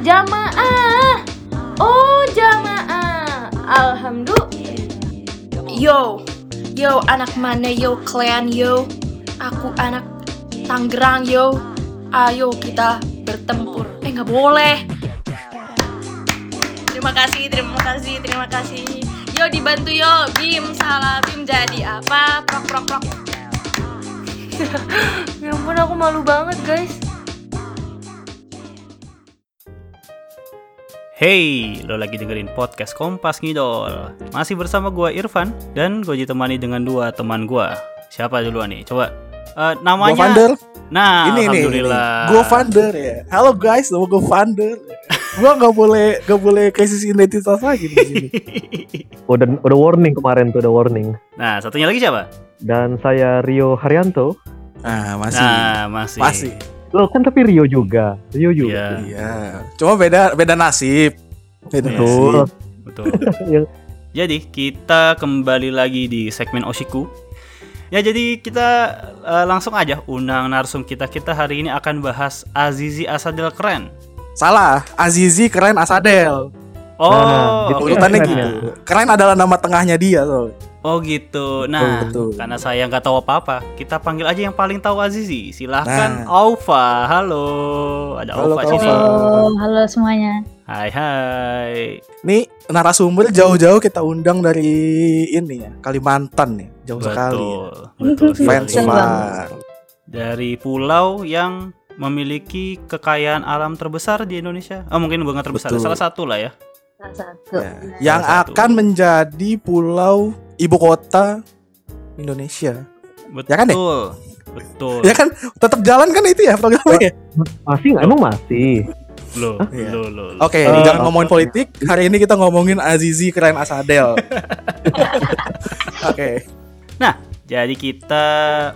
Jamaah. Oh, jamaah. Alhamdulillah. Yo. Yo, anak mana yo kalian yo? Aku anak Tangerang yo. Ayo kita bertempur. Eh nggak boleh. Terima kasih, terima kasih, terima kasih. Yo dibantu yo, Bim salah Bim jadi apa? Prok prok prok. Ya ampun aku malu banget guys. Hey, lo lagi dengerin podcast Kompas Ngidol. Masih bersama gua Irfan dan gue ditemani dengan dua teman gua. Siapa duluan nih? Coba eh, namanya. Gue Vander. Nah, ini nih. alhamdulillah. Gue Vander ya. Halo guys, nama gue Vander. gue nggak boleh nggak boleh krisis identitas lagi di sini. udah udah warning kemarin tuh udah warning Nah, satunya lagi siapa? dan saya Rio Haryanto Nah masih Nah, masih. masih. lo kan tapi Rio juga Rio juga Iya, Iya. Cuma beda beda nasib. Beda Iya Betul. nasib. betul. Yang- Jadi, kita kembali lagi di segmen Oshiku. Ya, jadi kita eh, langsung aja undang narsum kita. Kita hari ini akan bahas Azizi Asadel keren. Salah. Azizi keren Asadel. Oh, Nah, oke. gitu. Urutannya keren gitu. ya. Keren adalah nama tengahnya dia tuh. Oh gitu. Nah, Betul. karena saya nggak tahu apa-apa, kita panggil aja yang paling tahu Azizi. Silahkan, Nah. Aufa. Halo, ada Halo, Aufa sini. Halo, halo semuanya. Hai hai. Nih narasumber jauh-jauh kita undang dari ini ya Kalimantan nih jauh sekali. Betul, betul Fans. Dari pulau yang memiliki kekayaan alam terbesar di Indonesia. Oh mungkin bukan terbesar, Betul. salah satu lah ya. Salah satu. Ya, yang Salah satu. akan menjadi pulau ibu kota Indonesia. Betul. Ya kan, ya? Betul. Ya kan tetap jalan kan itu ya programnya. masih nggak emang masih Loh, Iya. loh, loh, loh. Oke, Eh, jangan ngomongin politik. Hari ini kita ngomongin Azizi keren Asadel. Oke. Jadi kita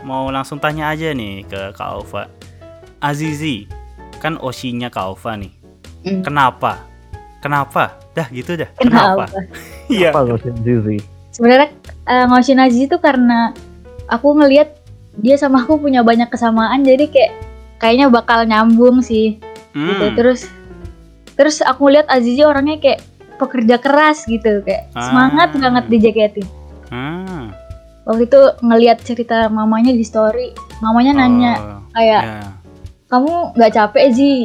mau langsung tanya aja nih ke Kak Alfa. Azizi, kan Oshinya Kak Alfa nih. Hmm. Kenapa? Kenapa? Dah gitu dah. Kenapa? Iya. apa Zizi Sebenarnya uh, ngoshin Aziz itu karena aku ngelihat dia sama aku punya banyak kesamaan jadi kayak kayaknya bakal nyambung sih gitu. Hmm. Terus terus aku lihat Azizi orangnya kayak pekerja keras gitu kayak Ah. semangat banget di JKT. Hmm. Waktu itu ngelihat cerita mamanya di story, mamanya nanya Oh, kayak ya. kamu nggak capek sih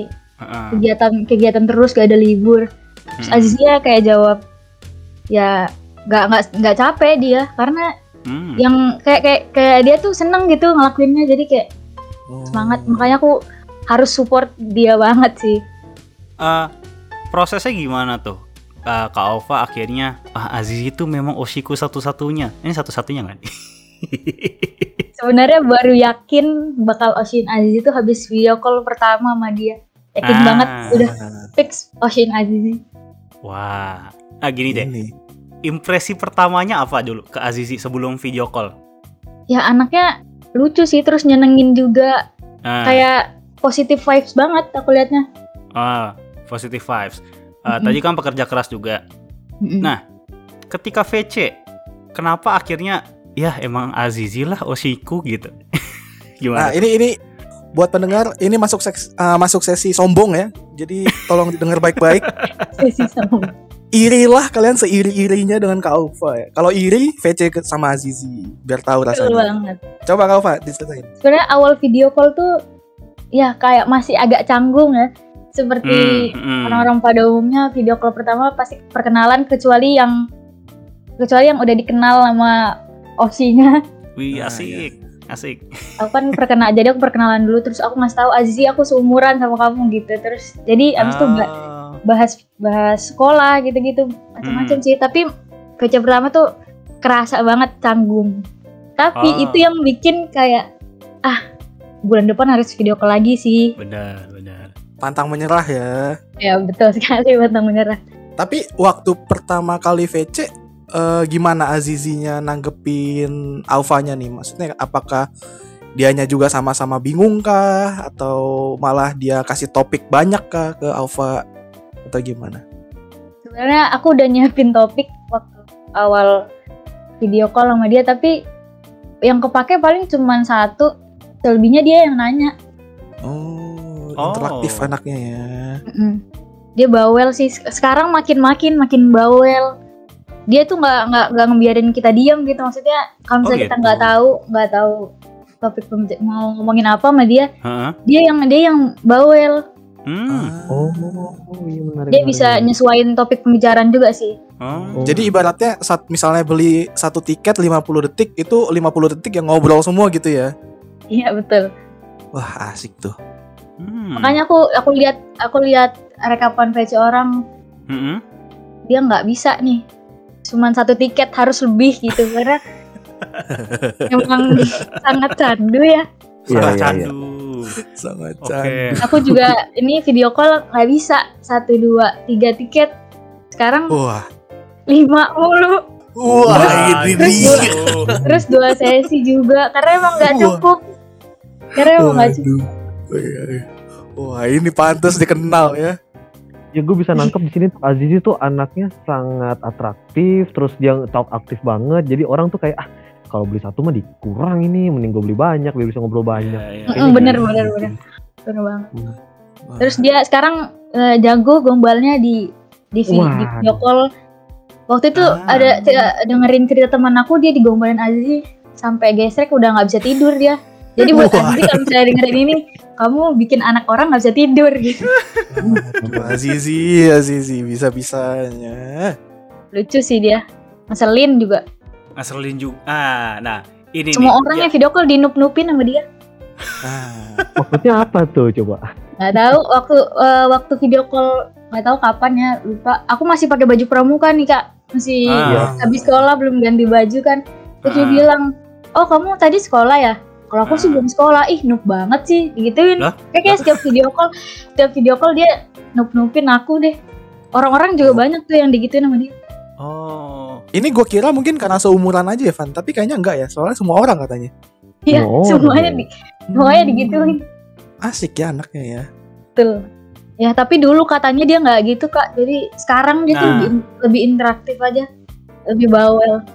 Kegiatan kegiatan terus gak ada libur Terus Hmm. Azizia kayak jawab ya nggak nggak nggak capek dia karena Hmm. yang kayak kayak kayak dia tuh seneng gitu ngelakuinnya jadi kayak semangat makanya aku harus support dia banget sih Eh, prosesnya gimana tuh? Eh, Kak Alfa akhirnya ah Aziz itu memang Oshiku satu-satunya. Ini satu-satunya kan? sebenarnya baru yakin bakal Oshin Aziz itu habis video call pertama sama dia yakin Ah. banget udah Nah, fix Oshin Aziz Wah. Ah gini deh. ini. Impresi pertamanya apa dulu ke Azizi sebelum video call? ya anaknya lucu sih terus nyenengin juga Ah, kayak positive vibes banget aku liatnya ah, positive vibes. Eh, Mm-mm. Tadi kan pekerja keras juga. Mm-mm. Nah, Ketika VC, kenapa akhirnya ya emang Azizi lah Oshiku gitu? Nah, Gimana? ini ini buat pendengar ini masuk seks, eh, masuk sesi sombong ya. Jadi tolong didengar baik-baik. Sesi sama Irilah kalian seiri-irinya dengan Kak Aufa ya. Kalau iri, VC sama Azizi biar tahu Betul rasanya. banget. Coba Kak Aufa diceritain. Sebenarnya awal video call tuh ya kayak masih agak canggung ya. Seperti Hmm, hmm. orang-orang pada umumnya video call pertama pasti perkenalan kecuali yang kecuali yang udah dikenal sama Oshinya. Wih Nah, asik, asik. Aku kan perkenal jadi aku perkenalan dulu terus aku ngasih tahu Azizi aku seumuran sama kamu gitu. Terus jadi abis itu Ah, bahas bahas sekolah gitu-gitu macam-macam Hmm. sih. Tapi VC pertama tuh kerasa banget canggung. Tapi Ah. itu yang bikin kayak ah bulan depan harus video call lagi sih. benar, benar. Pantang menyerah ya. Ya betul sekali bantang menyerah. Tapi waktu pertama kali VC eh, gimana Azizinya nanggepin Alfanya nih? Maksudnya apakah dianya juga sama-sama bingung kah atau malah dia kasih topik banyak kah ke Alfa atau gimana? Sebenarnya aku udah nyiapin topik waktu awal video call sama dia tapi yang kepake paling cuman satu selebihnya dia yang nanya Oh, Oh. interaktif anaknya ya. Mm-mm. dia bawel sih Sek- sekarang makin makin makin bawel dia tuh nggak nggak nggak ngebiarin kita diam gitu maksudnya kalau misalnya Oh, kita gitu. nggak tahu nggak tahu topik mau ngomongin apa sama dia Heeh. dia yang dia yang bawel Hmm. Oh, iya menarik. dia menarik, bisa menarik. nyesuaiin topik pembicaraan juga sih Oh. Jadi ibaratnya saat misalnya beli satu tiket 50 detik itu 50 detik yang ngobrol semua gitu ya. iya betul Wah, asik tuh. Hmm. makanya aku aku lihat aku lihat rekapan VC orang Mm-mm. dia nggak bisa nih cuman satu tiket harus lebih gitu karena emang sangat candu ya Iya, Sangat iya, iya. candu. Sangat Oke. candu. aku juga ini video call nggak bisa satu dua tiga tiket sekarang Wah. lima mulu Wah, ini dia. Waduh. terus dua sesi juga karena emang nggak cukup karena emang nggak cukup. Oh, iya, iya. Wah, ini pantas dikenal ya. Ya gue bisa nangkep di sini tuh Azizi tuh anaknya sangat atraktif, terus dia talk aktif banget. Jadi orang tuh kayak ah kalau beli satu mah dikurang ini, mending gue beli banyak biar bisa ngobrol banyak. Iya, iya. Mm-mm, Kayaknya bener gitu. bener bener bener banget Wah. terus dia sekarang eh, jago gombalnya di di, Wah. di video call waktu itu Ah. ada ada- dengerin cerita teman aku dia digombalin Azizi sampai gesrek udah nggak bisa tidur dia jadi buat. Azizi kalau misalnya dengerin ini kamu bikin anak orang nggak bisa tidur gitu Azizi, Azizi bisa-bisanya. lucu sih dia ngeselin juga Ngeselin juga. Ah, nah ini semua nih. orang Ya, yang video call dinup-nupin sama dia Ah, Maksudnya apa tuh coba? nggak tahu waktu eh, waktu video call nggak tahu kapan ya lupa aku masih pakai baju pramuka nih kak masih Ah. habis sekolah belum ganti baju kan terus dia Ah. bilang oh kamu tadi sekolah ya kalau aku sih Ah. belum sekolah ih noob banget sih digituin Lah? kayak, kayak setiap video call setiap video call dia noob noobin aku deh orang-orang juga banyak tuh yang digituin sama dia Oh. ini gue kira mungkin karena seumuran aja ya, Van. Tapi kayaknya enggak ya. Soalnya semua orang katanya. iya Oh, semuanya iya. di, semuanya digituin Asik ya anaknya ya. Betul. Ya tapi dulu katanya dia nggak gitu kak. Jadi sekarang dia tuh Nah. lebih, lebih interaktif aja, lebih bawel.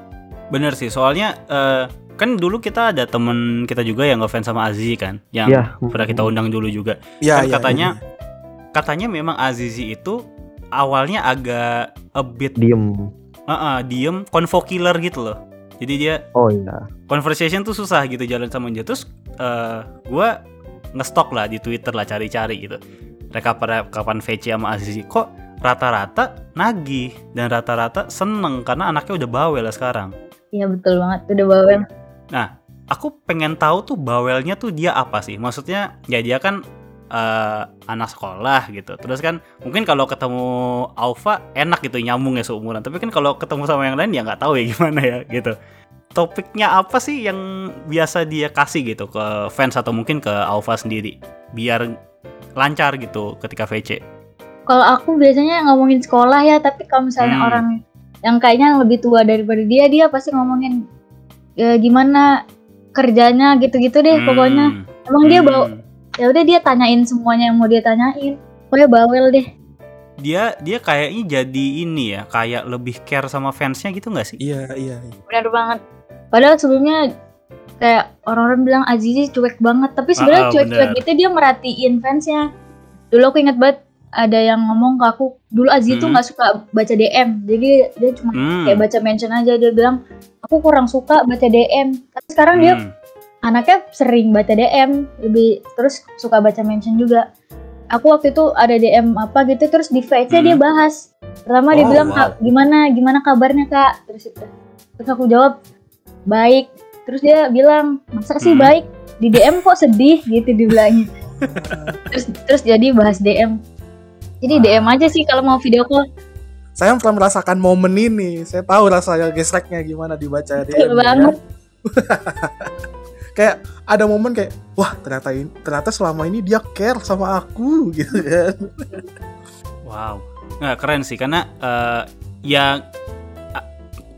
Bener sih, soalnya eh, kan dulu kita ada temen kita juga yang ngefans sama Azizi kan, yang Iya. pernah kita undang dulu juga. Ya, Kan ya, katanya ya. katanya memang Azizi itu awalnya agak a bit diem. eh, eh, diem, convo killer gitu loh. Jadi dia Oh iya. conversation tuh susah gitu jalan sama dia. Terus eh gua ngestok lah di Twitter lah cari-cari gitu. Rekapan VC sama Azizi kok rata-rata nagih dan rata-rata seneng karena anaknya udah bawel lah sekarang. Iya betul banget, udah bawel. Aku pengen tahu tuh bawelnya tuh dia apa sih? Maksudnya ya dia kan eh, anak sekolah gitu. Terus kan mungkin kalau ketemu Alfa enak gitu nyambung ya seumuran. Tapi kan kalau ketemu sama yang lain ya nggak tahu ya gimana ya gitu. Topiknya apa sih yang biasa dia kasih gitu ke fans atau mungkin ke Alfa sendiri biar lancar gitu ketika VC. Kalau aku biasanya ngomongin sekolah ya, tapi kalau misalnya Hmm. orang yang kayaknya lebih tua daripada dia, dia pasti ngomongin e, gimana kerjanya gitu-gitu deh. Pokoknya Hmm, emang dia hmm. bawa, ya udah dia tanyain semuanya yang mau dia tanyain. Pokoknya bawel deh. dia dia kayaknya jadi ini ya kayak lebih care sama fansnya gitu nggak sih? Iya, iya. iya. Benar banget. Padahal sebelumnya kayak orang-orang bilang Azizi cuek banget, tapi Ah, sebenarnya ah, cuek-cuek benar. gitu dia merhatiin fansnya. Dulu aku inget banget ada yang ngomong ke aku, dulu Azizi tuh Hmm. nggak suka baca DM, jadi dia cuma Hmm. kayak baca mention aja. Dia bilang aku kurang suka baca DM. Tapi sekarang dia Hmm. anaknya sering baca DM, lebih terus suka baca mention juga. Aku waktu itu ada DM apa gitu, terus di dia Hmm. bahas. Pertama dia Oh, bilang wow. "Kak, gimana gimana kabarnya kak? Terus itu, terus aku jawab baik. Terus dia bilang masa sih Hmm. baik? Di DM kok sedih gitu dibilangnya. terus terus jadi bahas DM. Jadi Wah. DM aja sih kalau mau video call. Saya pernah merasakan momen ini. Saya tahu rasanya gesreknya gimana dibaca Betul DM. ya. banget. Kayak ada momen kayak, wah ternyata ini, ternyata selama ini dia care sama aku gitu kan. Wow, nggak keren sih karena eh, ya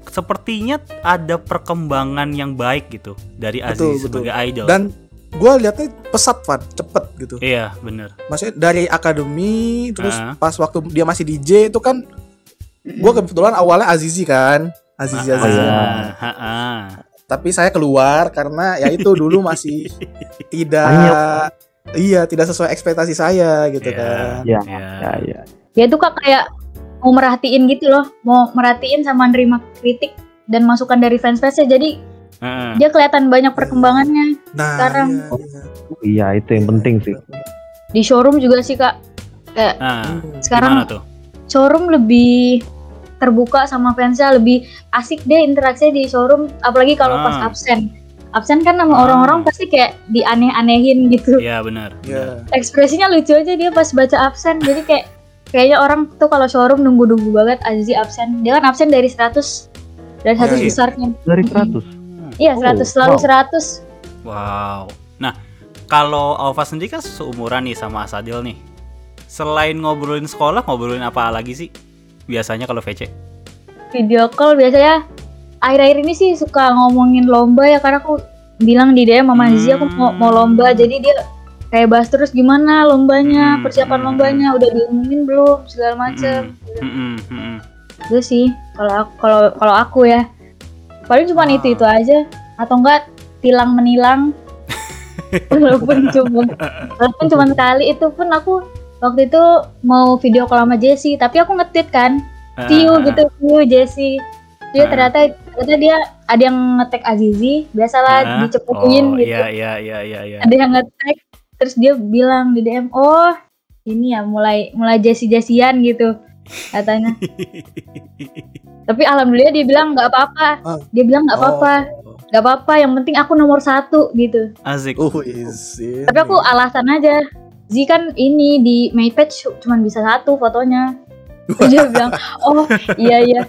sepertinya ada perkembangan yang baik gitu dari Betul, Aziz betul. sebagai idol. Dan gue liatnya pesat Van, cepet gitu. iya bener. Maksudnya dari akademi terus Ah. pas waktu dia masih DJ itu kan gue kebetulan awalnya Azizi kan. Azizi Ah, Azizi. iya. ah, ah. tapi saya keluar karena ya itu dulu masih tidak iya tidak sesuai ekspektasi saya gitu Iya. kan. Ya, Ya. ya, ya. Dia tuh kak kayak mau merhatiin gitu loh, mau merhatiin sama nerima kritik dan masukan dari fans-fansnya. Jadi Dia kelihatan banyak perkembangannya Nah, Sekarang- iya, iya. Iya, itu yang penting sih. di showroom juga sih kak. Nah, Sekarang gimana tuh? showroom lebih terbuka sama fansnya, lebih asik deh interaksinya di showroom. Apalagi kalau Ah. pas absen. Absen kan sama Ah. orang-orang pasti kayak dianeh-anehin gitu. Iya benar. Iya. Ekspresinya lucu aja dia pas baca absen. Jadi kayak kayaknya orang tuh kalau showroom nunggu-nunggu banget Azizi absen. Dia kan absen dari 100 dari 100 Iya, iya. besarnya. Dari 100. Iya, Oh, 100 selalu wow. 100. Wow. Nah, kalau Alfa sendiri kan seumuran nih sama Asadil nih. Selain ngobrolin sekolah, ngobrolin apa lagi sih? Biasanya kalau VC. Video call biasanya akhir-akhir ini sih suka ngomongin lomba ya karena aku bilang di DM sama Azizi aku mau, mau lomba jadi dia kayak bahas terus gimana lombanya, Hmm, persiapan hmm, lombanya udah diumumin belum segala macem. Mm-mm, mm-mm, mm-mm. Itu sih kalau kalau kalau aku ya. Paling cuma Ah. itu itu aja. Atau enggak tilang menilang. Walaupun cuma walaupun cuma sekali. Itu pun aku waktu itu mau video call sama Jessie tapi aku ngetit kan. See you Ah, gitu see you Jessie dia Ah. ternyata ternyata dia ada yang ngetek Azizi. Biasalah ah. dicepuin oh, gitu. Iya, iya, iya, iya, iya. ada yang ngetek terus dia bilang di DM oh ini ya mulai mulai Jessie Jessian gitu katanya tapi alhamdulillah dia bilang nggak apa-apa Ah. dia bilang nggak apa-apa nggak apa-apa yang penting aku nomor satu gitu Asik. Oh, izin. tapi aku alasan aja Zi kan ini di my page cuma bisa satu fotonya Terus dia bilang oh iya iya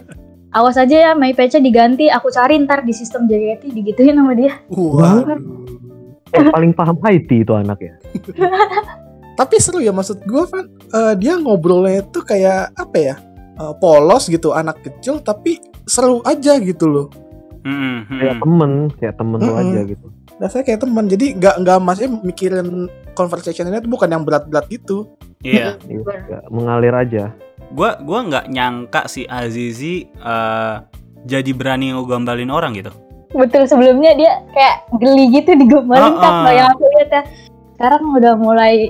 awas aja ya my page-nya diganti aku cari ntar di sistem JKT digituin sama dia. Eh, paling paham IT itu anak ya. Tapi seru ya maksud gue kan eh, dia ngobrolnya itu kayak apa ya? Eh, polos gitu anak kecil tapi seru aja gitu loh. Mm-mm, mm-mm. Kayak temen, kayak temen lu Mm-mm. aja gitu. Rasanya kayak teman. Jadi nggak nggak masih mikirin conversationnya itu bukan yang berat-berat gitu. Iya. Iya, kayak mengalir aja. Gua gua nggak nyangka si Azizi eh, jadi berani ngegombalin orang gitu. betul sebelumnya dia kayak geli gitu digombalin Oh, kan oh. yang aku lihat ya sekarang udah mulai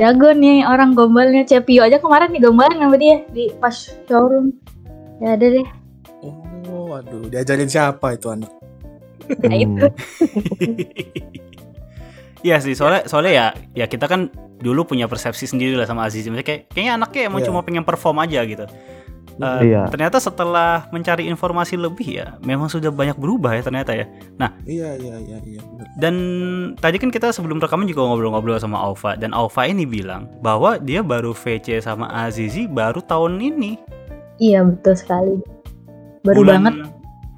jago nih orang gombalnya Cepio aja kemarin digombalin sama dia di pas showroom ya ada deh Oh, waduh, diajarin siapa itu anak? Nah, itu. Iya sih, soalnya soalnya ya ya kita kan dulu punya persepsi sendiri lah sama Azizi. Maksudnya kayak kayaknya anaknya emang Iya. cuma pengen perform aja gitu. Eh, Iya. Ternyata setelah mencari informasi lebih ya, memang sudah banyak berubah ya ternyata ya. Iya, iya, iya, iya. bener. Dan tadi kan kita sebelum rekaman juga ngobrol-ngobrol sama Alfa dan Alfa ini bilang bahwa dia baru VC sama Azizi baru tahun ini. iya betul sekali baru bulan banget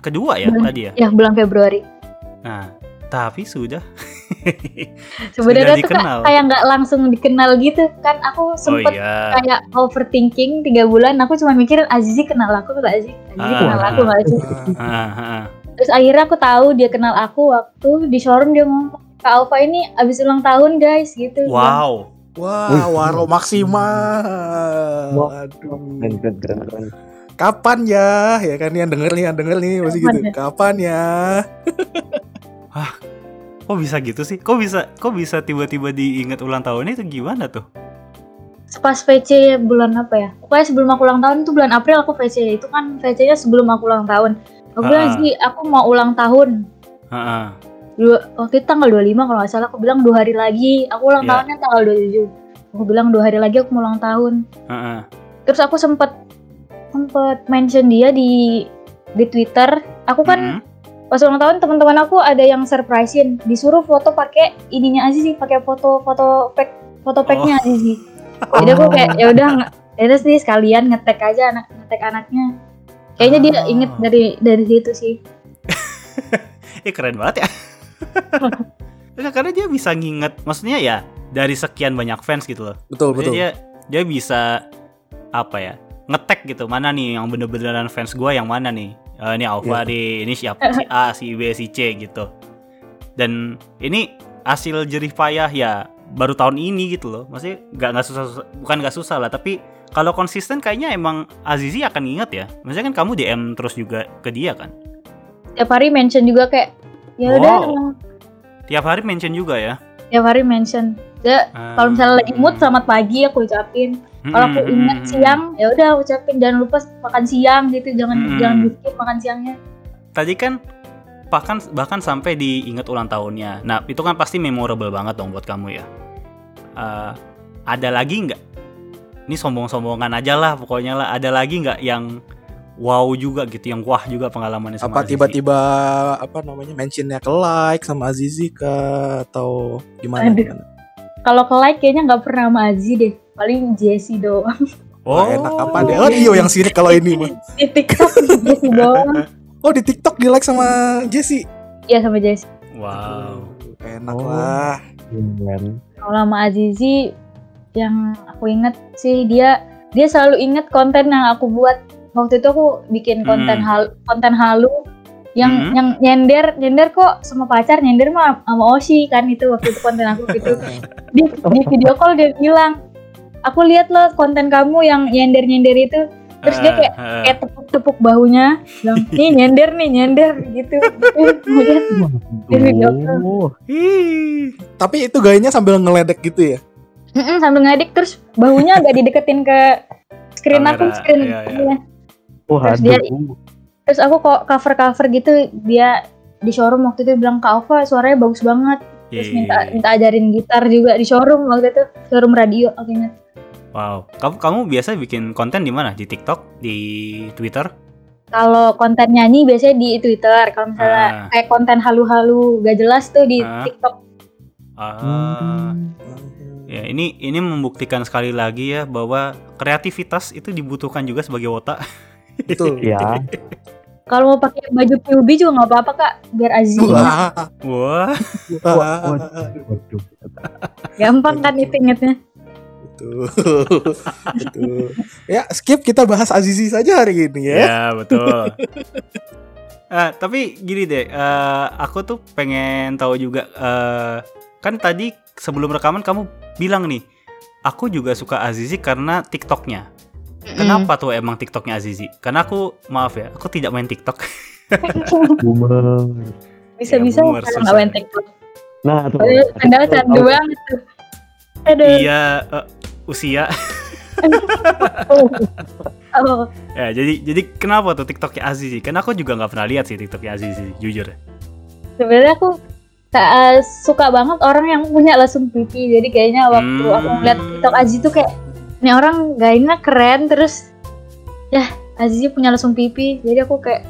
Kedua ya Bulan- tadi ya. ya bulan Februari Nah, tapi sudah sebenarnya tuh dikenal. kak, kayak nggak langsung dikenal gitu kan aku Oh sempet iya. kayak overthinking tiga bulan aku cuma mikirin Azizi kenal aku nggak sih Azizi Ah. kenal aku nggak sih Ah, ah, ah. Terus akhirnya aku tahu dia kenal aku waktu di showroom dia ngomong Kak Alfa ini abis ulang tahun guys gitu. Wow. Wah, waro maksimal. Aduh. Keren, keren, keren, keren. Kapan ya? Ya kan yang denger nih, yang denger nih masih gitu. ya? Kapan ya? Kok bisa gitu sih? Kok bisa kok bisa tiba-tiba diingat ulang tahunnya itu gimana tuh? Pas VC bulan apa ya? Pokoknya sebelum aku ulang tahun itu bulan April aku VC. Itu kan VC-nya sebelum aku ulang tahun. Aku bilang sih aku mau ulang tahun. Heeh. Dua, waktu itu tanggal 25 kalau nggak salah aku bilang dua hari lagi. Aku ulang Iya. tahunnya tanggal 27. Aku bilang dua hari lagi aku mau ulang tahun. Heeh. Terus aku sempet sempet mention dia di di Twitter. Aku kan Mm-mm. Pas ulang tahun teman-teman aku ada yang surprisein disuruh foto pakai ininya Azizi pakai foto foto pack foto packnya Azizi jadi aku kayak ya udah ya sih sekalian ngetek aja anak ngetek anaknya kayaknya dia Ah. inget dari dari situ sih Eh keren banget ya. Nah, karena dia bisa nginget, maksudnya ya dari sekian banyak fans gitu loh. Betul, Maksudnya betul. dia dia bisa apa ya? Ngetek gitu mana nih yang bener-beneran fans gua yang mana nih? Eh, ini Alfa Iya. nih, ini siapa si A, si B, si C gitu. Dan ini hasil jerih payah ya baru tahun ini gitu loh. Maksudnya nggak nggak susah, susah- bukan nggak susah lah, tapi kalau konsisten kayaknya emang Azizi akan ingat ya. Maksudnya kan kamu DM terus juga ke dia kan? tiap hari mention juga kayak ya udah emang Tiap hari mention juga ya. tiap hari mention Ya, kalau misalnya lagi mood selamat pagi aku ucapin kalau aku Hmm, ingat siang ya udah aku ucapin jangan lupa makan siang gitu jangan Hmm. jangan skip makan siangnya Tadi kan bahkan bahkan sampai diingat ulang tahunnya. Nah, itu kan pasti memorable banget dong buat kamu ya. Eh, ada lagi nggak? Ini sombong-sombongan aja lah pokoknya lah. Ada lagi nggak yang wow juga gitu, yang wah juga pengalamannya sama apa Azizi? tiba-tiba apa namanya mentionnya ke like sama Azizi kah atau gimana Aduh. gimana? kalau ke like kayaknya nggak pernah sama Aziz deh paling Jessie doang Oh, enak apa deh? Oh, Dio yang sirik kalau ini mah. di TikTok Jessie doang Oh, di TikTok di like sama Jessie. Iya sama Jessie Wow. Enak Oh. lah. Kalau sama Azizi yang aku inget sih dia dia selalu inget konten yang aku buat waktu itu aku bikin konten Hmm. hal konten halu yang Hmm. yang nyender nyender kok sama pacar nyender mah sama Oshi kan itu waktu itu konten aku gitu di, di video call dia bilang aku lihat loh konten kamu yang nyender nyender itu terus dia kayak Eh, eh. kayak tepuk-tepuk bahunya bilang nih nyender nih nyender gitu Kemudian Di video call. Oh, Ih. Tapi itu gayanya sambil ngeledek gitu ya. Mm-mm, sambil ngadik terus bahunya agak dideketin ke screen aku screen iya, iya. iya. oh Terus aduh. dia- terus aku kok cover cover gitu dia di showroom waktu itu bilang kak Ova suaranya bagus banget terus Ih. minta minta ajarin gitar juga di showroom waktu itu showroom radio aku ingat Wow. Kamu kamu biasa bikin konten di mana? Di TikTok, di Twitter? kalau konten nyanyi biasanya di Twitter kalau misalnya Ah. kayak konten halu-halu gak jelas tuh di Ah. TikTok Ah. Ya, ini ini membuktikan sekali lagi ya bahwa kreativitas itu dibutuhkan juga sebagai otak. Betul. Ya, kalau mau pakai baju PUB juga nggak apa-apa kak biar Aziz Wah. Wah. Wah. waduh. gampang kan itu ingetnya Betul. Betul. Ya, skip kita bahas Azizi saja hari ini ya. Ya, betul. Ah, tapi gini deh, eh, aku tuh pengen tahu juga eh, kan tadi sebelum rekaman kamu bilang nih, aku juga suka Azizi karena TikToknya. Kenapa tuh emang TikToknya Azizi? Karena aku maaf ya, aku tidak main TikTok. Boomer. bisa-bisa Ya, susah. nggak main TikTok Nah, tuh. padahal candu banget tuh aduh iya, usia. oh. Ya, jadi jadi kenapa tuh TikToknya Azizi? Karena aku juga nggak pernah lihat sih TikToknya Azizi, jujur. sebenarnya aku tak suka banget orang yang punya lesung pipi jadi kayaknya waktu Hmm. aku ngeliat TikTok Aziz tuh kayak ini orang gayanya keren terus ya Aziz punya lesung pipi jadi aku kayak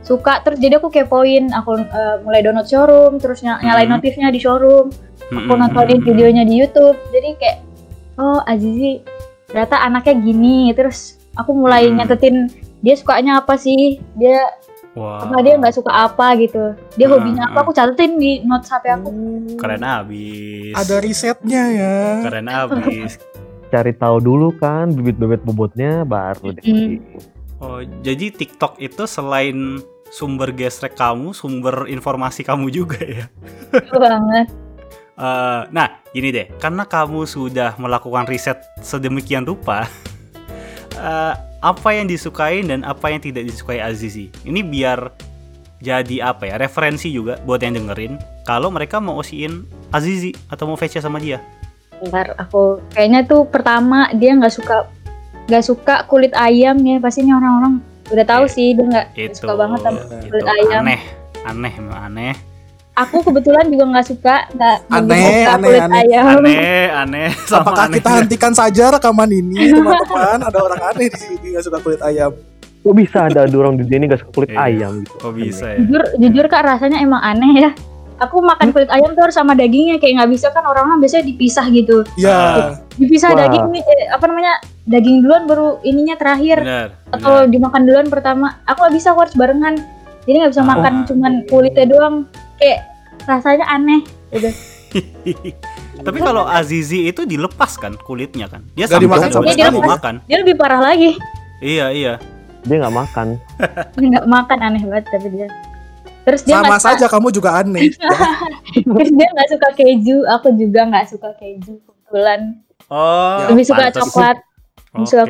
suka terus jadi aku kepoin aku eh, mulai download showroom terus ny- nyalain Hmm. notifnya di showroom aku Mm-mm. nontonin videonya di YouTube jadi kayak oh Azizi ternyata anaknya gini terus aku mulai Hmm. nyatetin dia sukanya apa sih dia Wah, apa dia nggak suka apa gitu dia Hmm, hobinya hmm. apa aku catetin di notes HP aku keren abis. Ada risetnya ya. Keren abis. Cari tahu dulu kan bibit-bibit bobotnya baru deh. Hmm. Oh, jadi TikTok itu selain sumber gesrek kamu, sumber informasi kamu juga ya. Betul banget Eh, nah, gini deh, karena kamu sudah melakukan riset sedemikian rupa, eh, apa yang disukai dan apa yang tidak disukai Azizi. Ini biar jadi apa ya, referensi juga buat yang dengerin. Kalau mereka mau osiin Azizi atau mau VC sama dia. ntar aku kayaknya tuh pertama dia nggak suka nggak suka kulit ayam ya pastinya orang-orang udah tahu Iya. sih dia nggak Itu, suka banget sama itu kulit ayam aneh, aneh, aneh, aku kebetulan juga nggak suka nggak nggak Aneh, suka aneh, kulit aneh. ayam aneh, aneh. Sama Apakah aneh. kita hentikan saja rekaman ini, teman-teman? Ada orang aneh di sini nggak suka kulit ayam. Kok bisa ada orang di sini gak suka kulit Iya. ayam gitu? Kok bisa ya? jujur jujur kak rasanya emang aneh ya aku makan kulit ayam tuh harus sama dagingnya kayak nggak bisa kan orang-orang biasanya dipisah gitu Ya, dipisah Wah. daging eh, apa namanya daging duluan baru ininya terakhir Benar. atau dimakan duluan pertama aku nggak bisa aku harus barengan jadi nggak bisa Ah. makan cuman kulitnya doang kayak rasanya aneh udah Tapi kalau Azizi itu dilepas kan kulitnya kan? Dia dimakan sama dia Mas. makan. dia lebih parah lagi Iya iya. Dia nggak makan. Dia nggak makan aneh banget tapi dia terus dia sama saja kamu juga aneh. terus dia nggak suka keju aku juga nggak suka keju kebetulan Oh. lebih suka pantes. coklat lebih suka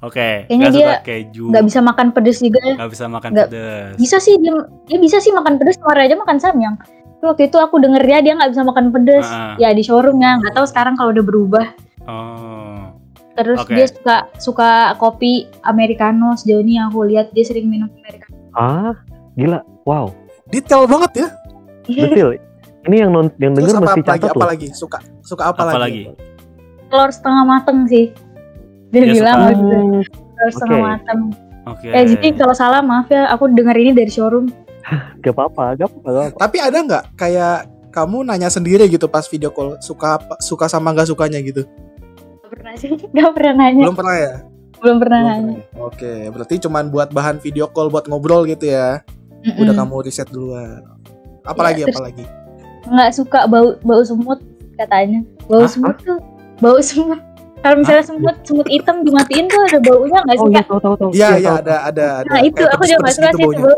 Oke. Oke, Kayaknya nggak dia suka keju. nggak bisa makan pedes juga ya Nggak bisa makan nggak- pedes. bisa sih dia dia bisa sih makan pedes kemarin aja makan samyang Tapi waktu itu aku denger dia dia nggak bisa makan pedes Ah. ya di showroom ya nggak tahu sekarang kalau udah berubah Oh. terus Oke. dia suka suka kopi americano sejauh ini yang aku lihat dia sering minum americano Ah, gila. Wow. Detail banget ya. Betul. Ini yang non yang denger mesti apa lagi? catat Apa loh. lagi? Suka suka apa, Apa lagi? lagi? telur setengah mateng sih dia Dia bilang suka- gitu setengah oke. mateng Oke. eh jadi kalau salah maaf ya aku denger ini dari showroom Gak apa-apa, gak apa-apa. Tapi ada nggak kayak kamu nanya sendiri gitu pas video call suka apa, suka sama nggak sukanya gitu? Gak pernah sih gak pernah nanya Belum pernah ya? belum pernah Belum nanya pernah. Oke, berarti cuman buat bahan video call buat ngobrol gitu ya. Mm-mm. Udah kamu riset duluan. Apalagi terus- apalagi? nggak suka bau bau semut katanya bau Hah? semut tuh bau semut kalau misalnya semut semut hitam dimatiin tuh ada baunya nggak Oh suka iya, tahu tahu tahu. Iya, Iya, iya ada ada ada. nah itu aku juga nggak suka sih itu bau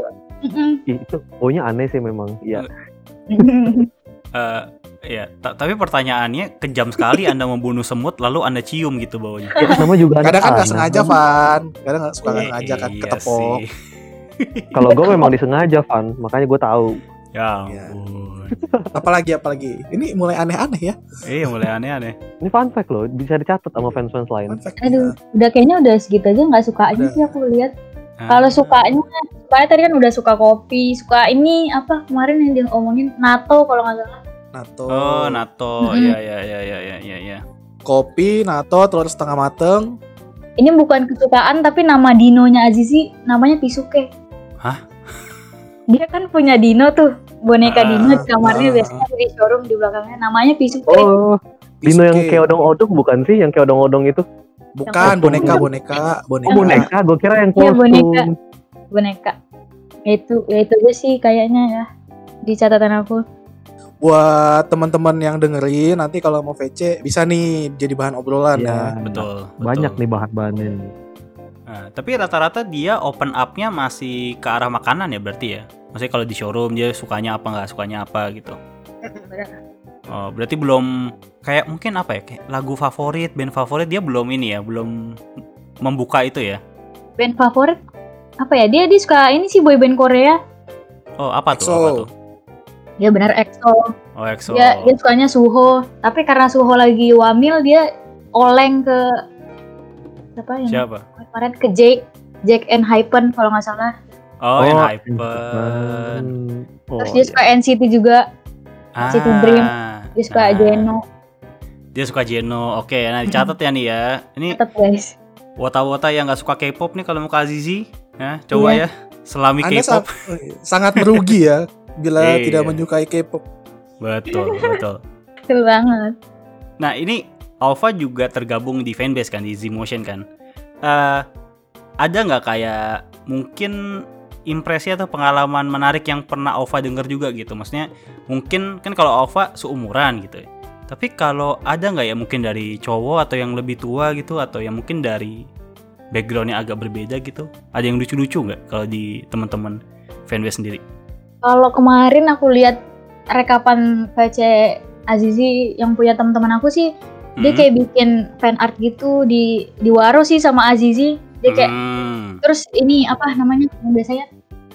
Itu baunya aneh sih memang. Iya. Eh, ya, ta- tapi pertanyaannya kejam sekali Anda membunuh semut lalu Anda cium gitu baunya. Ya, sama juga Kadang kan nggak sengaja, Van. Kadang nggak suka nggak Eh, sengaja kan iya ketepok. sih. Kalau gue memang disengaja, Van. Makanya gue tahu. Ya Iya. ampun. Apalagi apalagi. Ini mulai aneh-aneh ya. Iya mulai aneh-aneh. Ini fun fact loh, bisa dicatat sama fans-fans lain. Fact. aduh udah kayaknya udah segitu aja nggak sukanya Udah. sih aku lihat Ah, kalau sukanya sukanya tadi kan udah suka kopi suka ini apa kemarin yang diomongin nato kalau nggak salah Nato. Oh, NATO. Iya iya iya iya iya iya iya. Kopi, nato, telur setengah mateng. ini bukan kesukaan tapi nama dinonya Azizi namanya Pisuke Hah? Dia kan punya dino tuh boneka Ah, dino di kamarnya ah. biasanya di showroom di belakangnya namanya Pisuke Oh, Dino yang kayak odong-odong bukan sih? Yang kayak odong-odong itu? Bukan Yang boneka, boneka, boneka. Oh, boneka. Gue kira yang Iya, kostum. boneka. boneka Ya itu ya itu aja sih kayaknya ya di catatan aku Buat teman-teman yang dengerin nanti kalau mau VC bisa nih jadi bahan obrolan ya. Iya. Betul. Banyak betul. nih bahan-bahannya. Nah, tapi rata-rata dia open up-nya masih ke arah makanan ya berarti ya. Maksudnya kalau di showroom dia sukanya apa nggak sukanya apa gitu. Oh, berarti belum kayak mungkin apa ya kayak lagu favorit, band favorit dia belum ini ya, belum membuka itu ya. band favorit apa ya dia dia suka ini sih boyband Korea Oh, apa tuh? EXO. Apa tuh? dia benar EXO Oh, EXO. dia dia sukanya Suho tapi karena Suho lagi wamil dia oleng ke siapa yang Siapa? Kemarin ke Jake Jake and Hypen kalau nggak salah Oh, oh Hypen. Hypen. Oh, terus dia suka NCT juga NCT Dream. dia suka nah, Jeno Dia suka Jeno. Oke, nah dicatat ya nih ya. Ini tetap guys wota-wota yang nggak suka K-pop nih kalau mau ke Azizi, ya coba Iya. ya. Selami Anda K-pop. sa- sangat merugi ya bila Iya. tidak menyukai K-pop. Betul, betul. betul banget Nah ini Alpha juga tergabung di fanbase kan di Z-Motion kan. Eh ada nggak kayak mungkin impresi atau pengalaman menarik yang pernah Alpha denger juga gitu? Maksudnya mungkin kan kalau Alpha seumuran gitu. ya. Tapi kalau ada nggak ya mungkin dari cowok atau yang lebih tua gitu atau yang mungkin dari backgroundnya agak berbeda gitu? Ada yang lucu-lucu nggak kalau di teman-teman fanbase sendiri? kalau kemarin aku lihat rekapan VC Azizi yang punya teman-teman aku sih dia Hmm. kayak bikin fan art gitu di di Waro sih sama Azizi dia kayak Hmm. terus ini apa namanya yang biasanya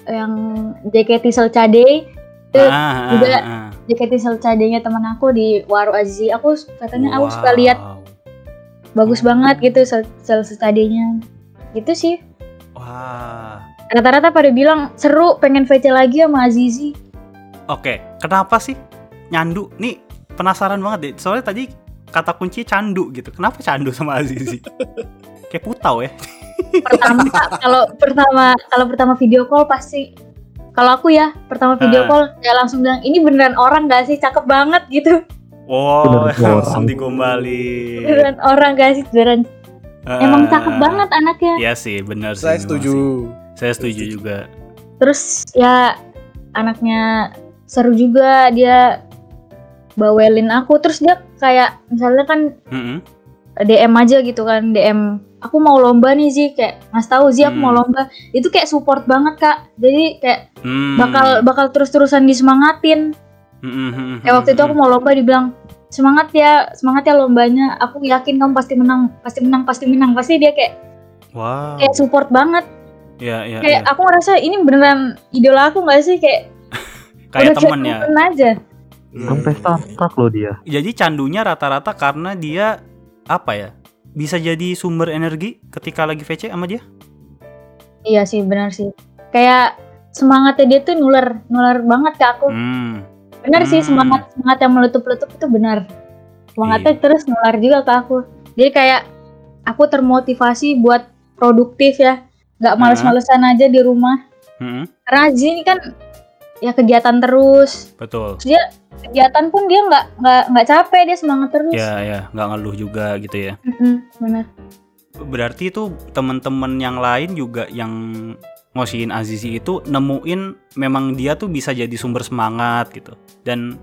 yang JKT Selcade itu Ah, ah, juga ah. JKT Selcade-nya teman aku di Waro Azizi aku katanya aku suka lihat Wow. bagus banget gitu Sel Selcade-nya gitu sih Wah. rata-rata pada bilang seru pengen VC lagi sama Azizi Oke, kenapa sih nyandu? Nih penasaran banget deh. Soalnya tadi kata kunci candu gitu. Kenapa candu sama Azizi? Kayak putau ya. pertama kalau pertama kalau pertama video call pasti kalau aku ya pertama video Ah. call ya langsung bilang ini beneran orang gak sih cakep banget gitu Wow, Bener, langsung digombalin. beneran orang gak sih beneran emang Ah, cakep banget anaknya Iya sih, benar sih. Saya setuju. sih. Saya setuju juga. terus ya anaknya seru juga dia bawelin aku terus dia kayak misalnya kan Mm-mm. DM aja gitu kan DM aku mau lomba nih sih kayak ngasih tahu sih aku Hmm. mau lomba itu kayak support banget kak jadi kayak Hmm. bakal bakal terus terusan disemangatin Mm-mm. kayak waktu itu aku mau lomba dibilang semangat ya semangat ya lombanya aku yakin kamu pasti menang pasti menang pasti menang pasti dia kayak Wow. kayak support banget Ya, ya, kayak ya. aku ngerasa ini beneran idola aku nggak sih kayak Kayak temen ya. temen aja Sampai starstruck loh dia. Jadi candunya rata-rata karena dia apa ya? Bisa jadi sumber energi ketika lagi VC sama dia? iya sih benar sih kayak semangatnya dia tuh nular nular banget ke aku Hmm. benar sih Hmm. semangat semangat yang meletup-letup itu benar semangatnya Iya. terus nular juga ke aku jadi kayak aku termotivasi buat produktif ya nggak males-malesan aja di rumah Hmm, karena Aziz ini kan ya kegiatan terus betul. kegiatan pun dia nggak nggak nggak capek dia semangat terus Ya, ya, nggak ngeluh juga gitu ya. Mm-mm, benar Berarti itu temen-temen yang lain juga yang ngosiin Azizi itu nemuin memang dia tuh bisa jadi sumber semangat gitu. Dan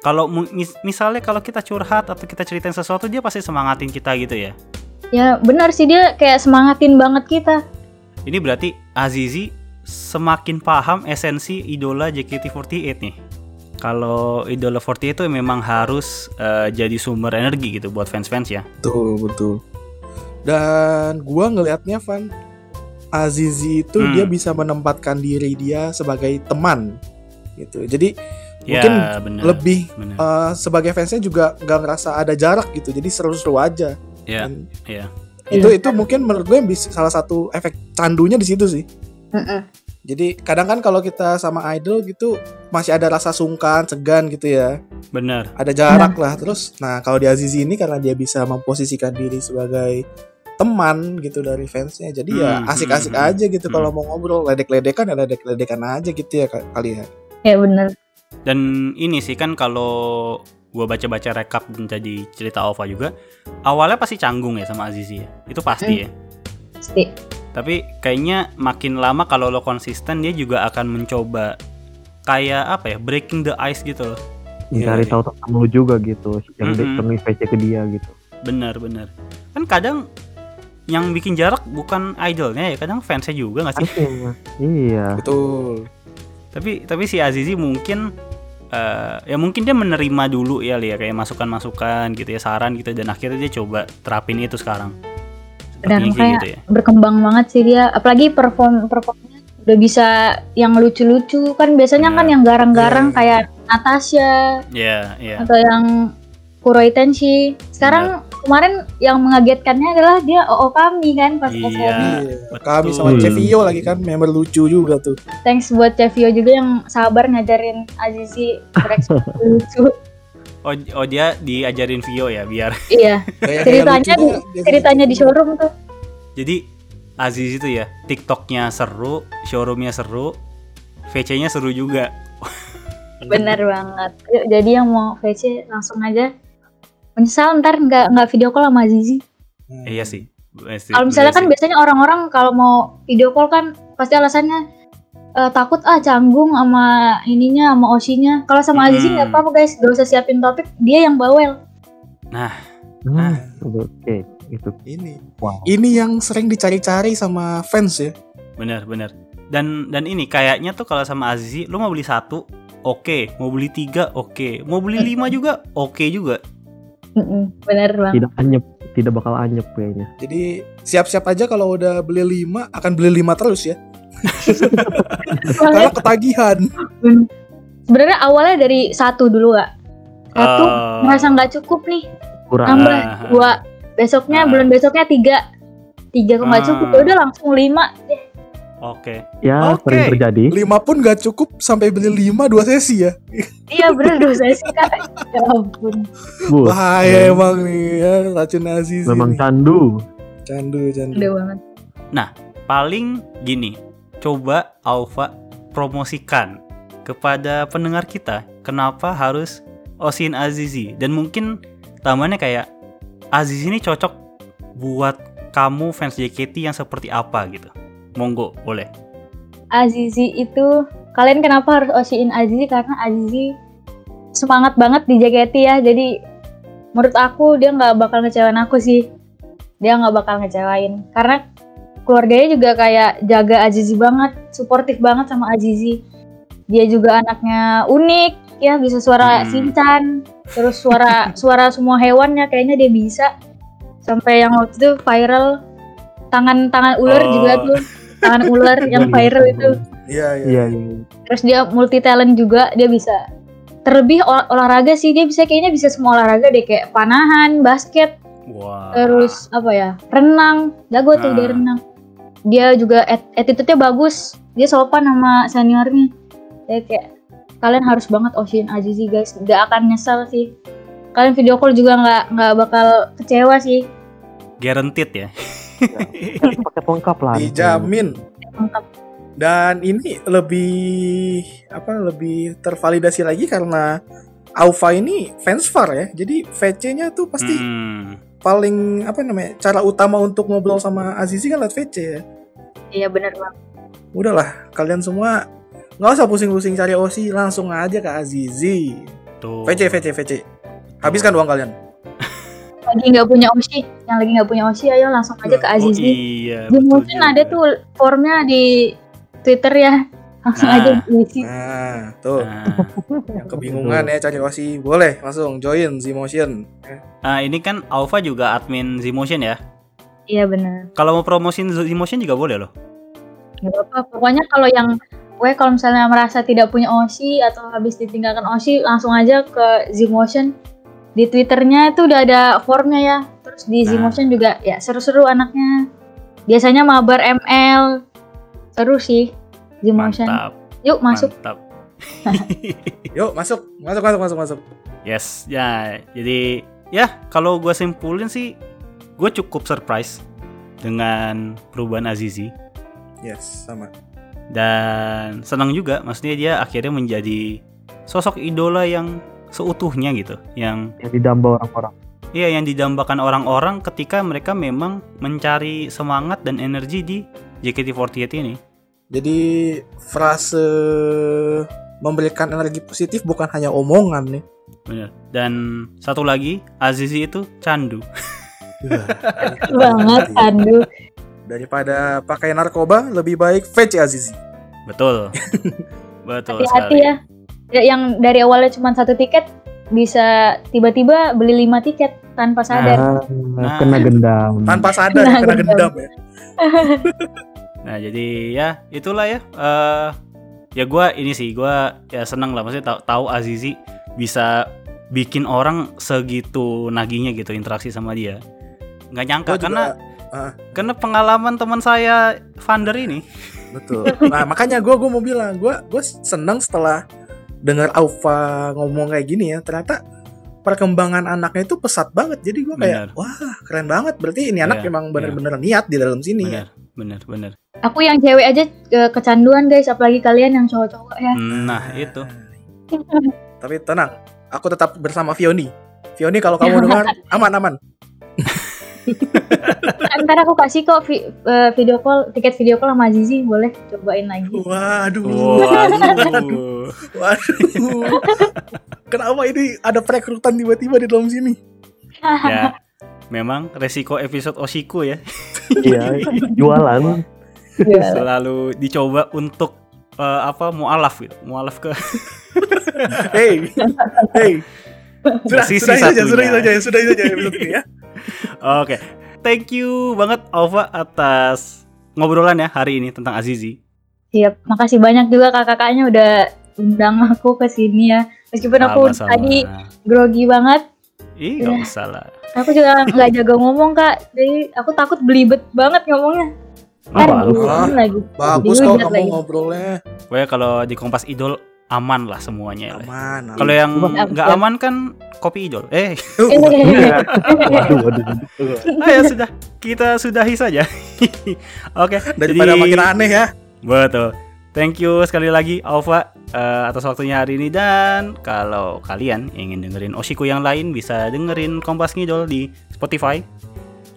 kalau mis- misalnya kalau kita curhat atau kita ceritain sesuatu dia pasti semangatin kita gitu ya. ya benar sih dia kayak semangatin banget kita Ini berarti Azizi semakin paham esensi idola JKT48 nih. Kalau idola 48 itu memang harus eh, jadi sumber energi gitu buat fans-fans ya. Betul, betul. Dan gua ngelihatnya Van Azizi itu Hmm. dia bisa menempatkan diri dia sebagai teman gitu. Jadi Ya, Mungkin bener, lebih bener. eh, sebagai fansnya juga nggak ngerasa ada jarak gitu. Jadi seru-seru aja. Ya, Dan ya. Itu itu mungkin menurut gue yang bisa salah satu efek candunya di situ sih. Mm-mm. Jadi kadang kan kalau kita sama idol gitu masih ada rasa sungkan, segan gitu ya. bener. Ada jarak lah. Terus nah kalau di Azizi ini karena dia bisa memposisikan diri sebagai teman gitu dari fansnya. Jadi ya Hmm, asik-asik hmm, hmm, aja gitu hmm. kalau mau ngobrol ledek-ledekan ya ledek-ledekan aja gitu ya kali ya. ya benar Dan ini sih kan kalau gua baca-baca rekap dan jadi cerita Alpha juga, awalnya pasti canggung ya sama Azizi ya. Itu pasti ya. pasti Tapi kayaknya makin lama kalau lo konsisten dia juga akan mencoba kayak apa ya, breaking the ice gitu loh. Iya, Cari iya. tahu tentang lu juga gitu. Yang mm -hmm. VC ke dia gitu. Bener bener. Kan kadang yang bikin jarak bukan idolnya ya, kadang fansnya juga nggak sih? Iya. iya. Betul. tapi tapi si Azizi mungkin eh, ya mungkin dia menerima dulu ya ya kayak masukan-masukan gitu ya saran gitu dan akhirnya dia coba terapin itu sekarang. Dan Sepertinya kayak gitu ya. berkembang banget sih dia apalagi perform performnya udah bisa yang lucu-lucu kan biasanya kan Benar. yang garang-garang Iya. kayak Natasha Iya, iya. atau yang Kuroi Tenshi sekarang kemarin yang mengagetkannya adalah dia OO kami kan pas Iya. SM. Iya. Kami sama Hmm. Cevio lagi kan member lucu juga tuh. thanks buat Cevio juga yang sabar ngajarin Azizi berekspresi lucu Oh, oh dia diajarin Vio ya biar. iya Ceritanya dia ceritanya di showroom tuh Jadi Aziz itu ya TikToknya seru, showroomnya seru, VC-nya seru juga. bener banget Yuk, jadi yang mau VC langsung aja menyesal ntar nggak nggak video call sama Azizi Hmm. Eh, iya sih. Kalau misalnya kan sih. biasanya orang-orang kalau mau video call kan pasti alasannya eh, takut ah canggung sama ininya sama osinya. Kalau sama Azizi Hmm. nggak apa-apa guys, gak usah siapin topik, dia yang bawel. Nah. Hmm, Oke, itu. Ini. Wow. Ini yang sering dicari-cari sama fans ya. bener bener. Dan dan ini kayaknya tuh kalau sama Azizi lu mau beli satu, oke. Mau beli tiga, oke. Mau beli lima juga, oke juga. Mm-mm, Bener banget. Tidak anyep, tidak bakal anyep kayaknya. Jadi siap-siap aja kalau udah beli 5 akan beli 5 terus ya. Karena ketagihan. Sebenarnya awalnya dari satu dulu gak? Satu Eh, merasa nggak cukup nih, Kurang. nambah Ah. dua. Besoknya Ah. bulan besoknya tiga, tiga kok nggak Ah. cukup, ya udah langsung lima. deh. Oke. Ya, Oke. sering terjadi. 5 pun gak cukup sampai beli 5 dua sesi ya. Iya bener dosa sih kak. Ya ampun. Bahaya emang nih ya racun Aziz. memang candu. candu candu. Udah banget. Paling gini, coba Alfa promosikan kepada pendengar kita. Kenapa harus Osin Azizi? Dan mungkin tambahannya kayak Azizi ini cocok buat kamu fans JKT yang seperti apa gitu. Monggo, boleh. Azizi itu kalian kenapa harus osiin Azizi? Karena Azizi semangat banget di JKT ya. Jadi menurut aku dia nggak bakal ngecewain aku sih. Dia nggak bakal ngecewain. Karena keluarganya juga kayak jaga Azizi banget suportif banget sama Azizi dia juga anaknya unik ya bisa suara Hmm. Shinchan terus suara suara semua hewannya kayaknya dia bisa sampai yang waktu itu viral tangan tangan ular Oh. juga tuh tangan ular yang viral itu Iya, iya. Iya, iya. terus dia multi talent juga dia bisa terlebih ol- olahraga sih dia bisa kayaknya bisa semua olahraga deh kayak panahan basket Wah. terus apa ya renang jago tuh dia Ah. renang dia juga at- attitude-nya bagus dia sopan sama seniornya ya kayak kalian harus banget Oshin Azizi guys gak akan nyesel sih kalian video call juga nggak nggak bakal kecewa sih guaranteed ya. Paket lengkap lah. Dijamin. lengkap Dan ini lebih apa lebih tervalidasi lagi karena Aufa ini fans far ya. Jadi VC-nya tuh pasti Hmm. paling apa namanya? Cara utama untuk ngobrol sama Azizi kan lewat VC ya. Iya bener banget Udahlah, kalian semua nggak usah pusing-pusing cari Osi, langsung aja ke Azizi. Tuh. VC, VC, VC. Habiskan uang kalian. lagi nggak punya Oshi yang lagi nggak punya Oshi ayo langsung aja ke Oh Azizi iya. di betul mungkin juga. ada tuh formnya di Twitter ya langsung Nah. aja diisi Nah, tuh. Nah, Yang kebingungan ya cari Osi, boleh langsung join Zmotion. nah, ini kan Alpha juga admin Zmotion ya. Iya bener Kalau mau promosin Zmotion juga boleh loh. Gak apa pokoknya kalau yang gue kalau misalnya merasa tidak punya Oshi atau habis ditinggalkan Oshi langsung aja ke Zmotion di Twitternya itu udah ada formnya ya terus di Nah. Zmotion juga ya seru-seru anaknya biasanya mabar ML seru sih Zmotion Mantap. yuk masuk Mantap. Yuk, masuk. Masuk, masuk, masuk, masuk. Yes, ya. Jadi ya kalau gue simpulin sih, gue cukup surprise dengan perubahan Azizi Yes, sama. dan senang juga, maksudnya dia akhirnya menjadi sosok idola yang seutuhnya gitu, yang Yang didamba orang-orang. iya yang didambakan orang-orang ketika mereka memang mencari semangat dan energi di JKT48 ini. Jadi frase memberikan energi positif bukan hanya omongan nih. Bener. Dan satu lagi, Azizi itu candu. banget aduh Daripada pakai narkoba, lebih baik VC Azizi. Betul. Betul hati-hati sekali. ya Ya, yang dari awalnya cuma satu tiket bisa tiba-tiba beli lima tiket tanpa sadar Ah, kena gendam. Tanpa sadar, Nah, kena betul. gendam ya. Nah jadi ya itulah ya. eh ya gue ini sih gue ya seneng lah maksudnya tahu tahu Azizi bisa bikin orang segitu nagihnya gitu interaksi sama dia. Nggak nyangka Gua juga- karena ah. karena pengalaman teman saya Vander ini. Betul. Nah, makanya gue gua mau bilang, gue gue seneng setelah dengar Aufa ngomong kayak gini ya. Ternyata perkembangan anaknya itu pesat banget. Jadi gue kayak, Benar. wah keren banget. Berarti ini anak Iya, memang bener-bener niat di dalam sini ya. Bener bener bener. aku yang cewek aja ke- kecanduan guys apalagi kalian yang cowok-cowok ya Nah itu. Tapi tenang, aku tetap bersama Fioni. Fioni kalau kamu dengar aman-aman. ntar aku kasih kok vi- eh, video call tiket video call sama Zizi boleh cobain lagi Waduh. Waduh. Waduh. Kenapa ini ada perekrutan tiba-tiba di dalam sini? ya memang resiko episode Oshiku ya Iya, jualan. selalu dicoba untuk eh, apa mualaf gitu mualaf ke Hey, hey. Sudah, sudah sudah saja, sudah saja episode ini ya. Oke, thank you banget Alva atas ngobrolan ya hari ini tentang Azizi. siap makasih banyak juga kakak-kakaknya udah undang aku ke sini ya meskipun aku Sama-sama. tadi grogi banget Ih, gak usah lah. aku juga nggak jaga ngomong kak jadi aku takut belibet banget ngomongnya lagi Bagus Dihujat kok kamu lagi. ngobrolnya. Pokoknya kalau di Kompas Idol aman lah semuanya. Aman. aman. Kalau yang nggak aman kan kopi Idol. Eh, Waduh, waduh. ayo sudah kita sudahi saja. Oke, Daripada jadi- makin aneh ya. Betul. Thank you sekali lagi Alva eh, atas waktunya hari ini dan kalau kalian ingin dengerin Oshiku yang lain bisa dengerin Kompas Ngidol di Spotify.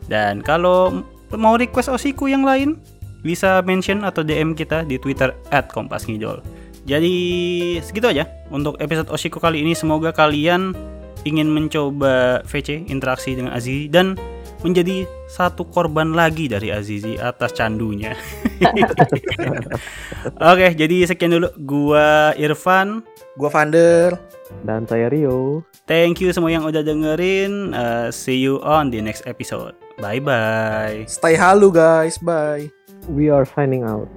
Dan kalau mau request Oshiku yang lain bisa mention atau DM kita di Twitter @kompasngidol. Jadi segitu aja untuk episode Oshiku kali ini. Semoga kalian ingin mencoba VC interaksi dengan Azizi dan menjadi satu korban lagi dari Azizi atas candunya. Oke, jadi sekian dulu gua Irfan. Gua Vander. Dan saya Rio. Thank you semua yang udah dengerin. Uh, see you on the next episode. Bye bye. Stay halu guys, bye. We are signing out.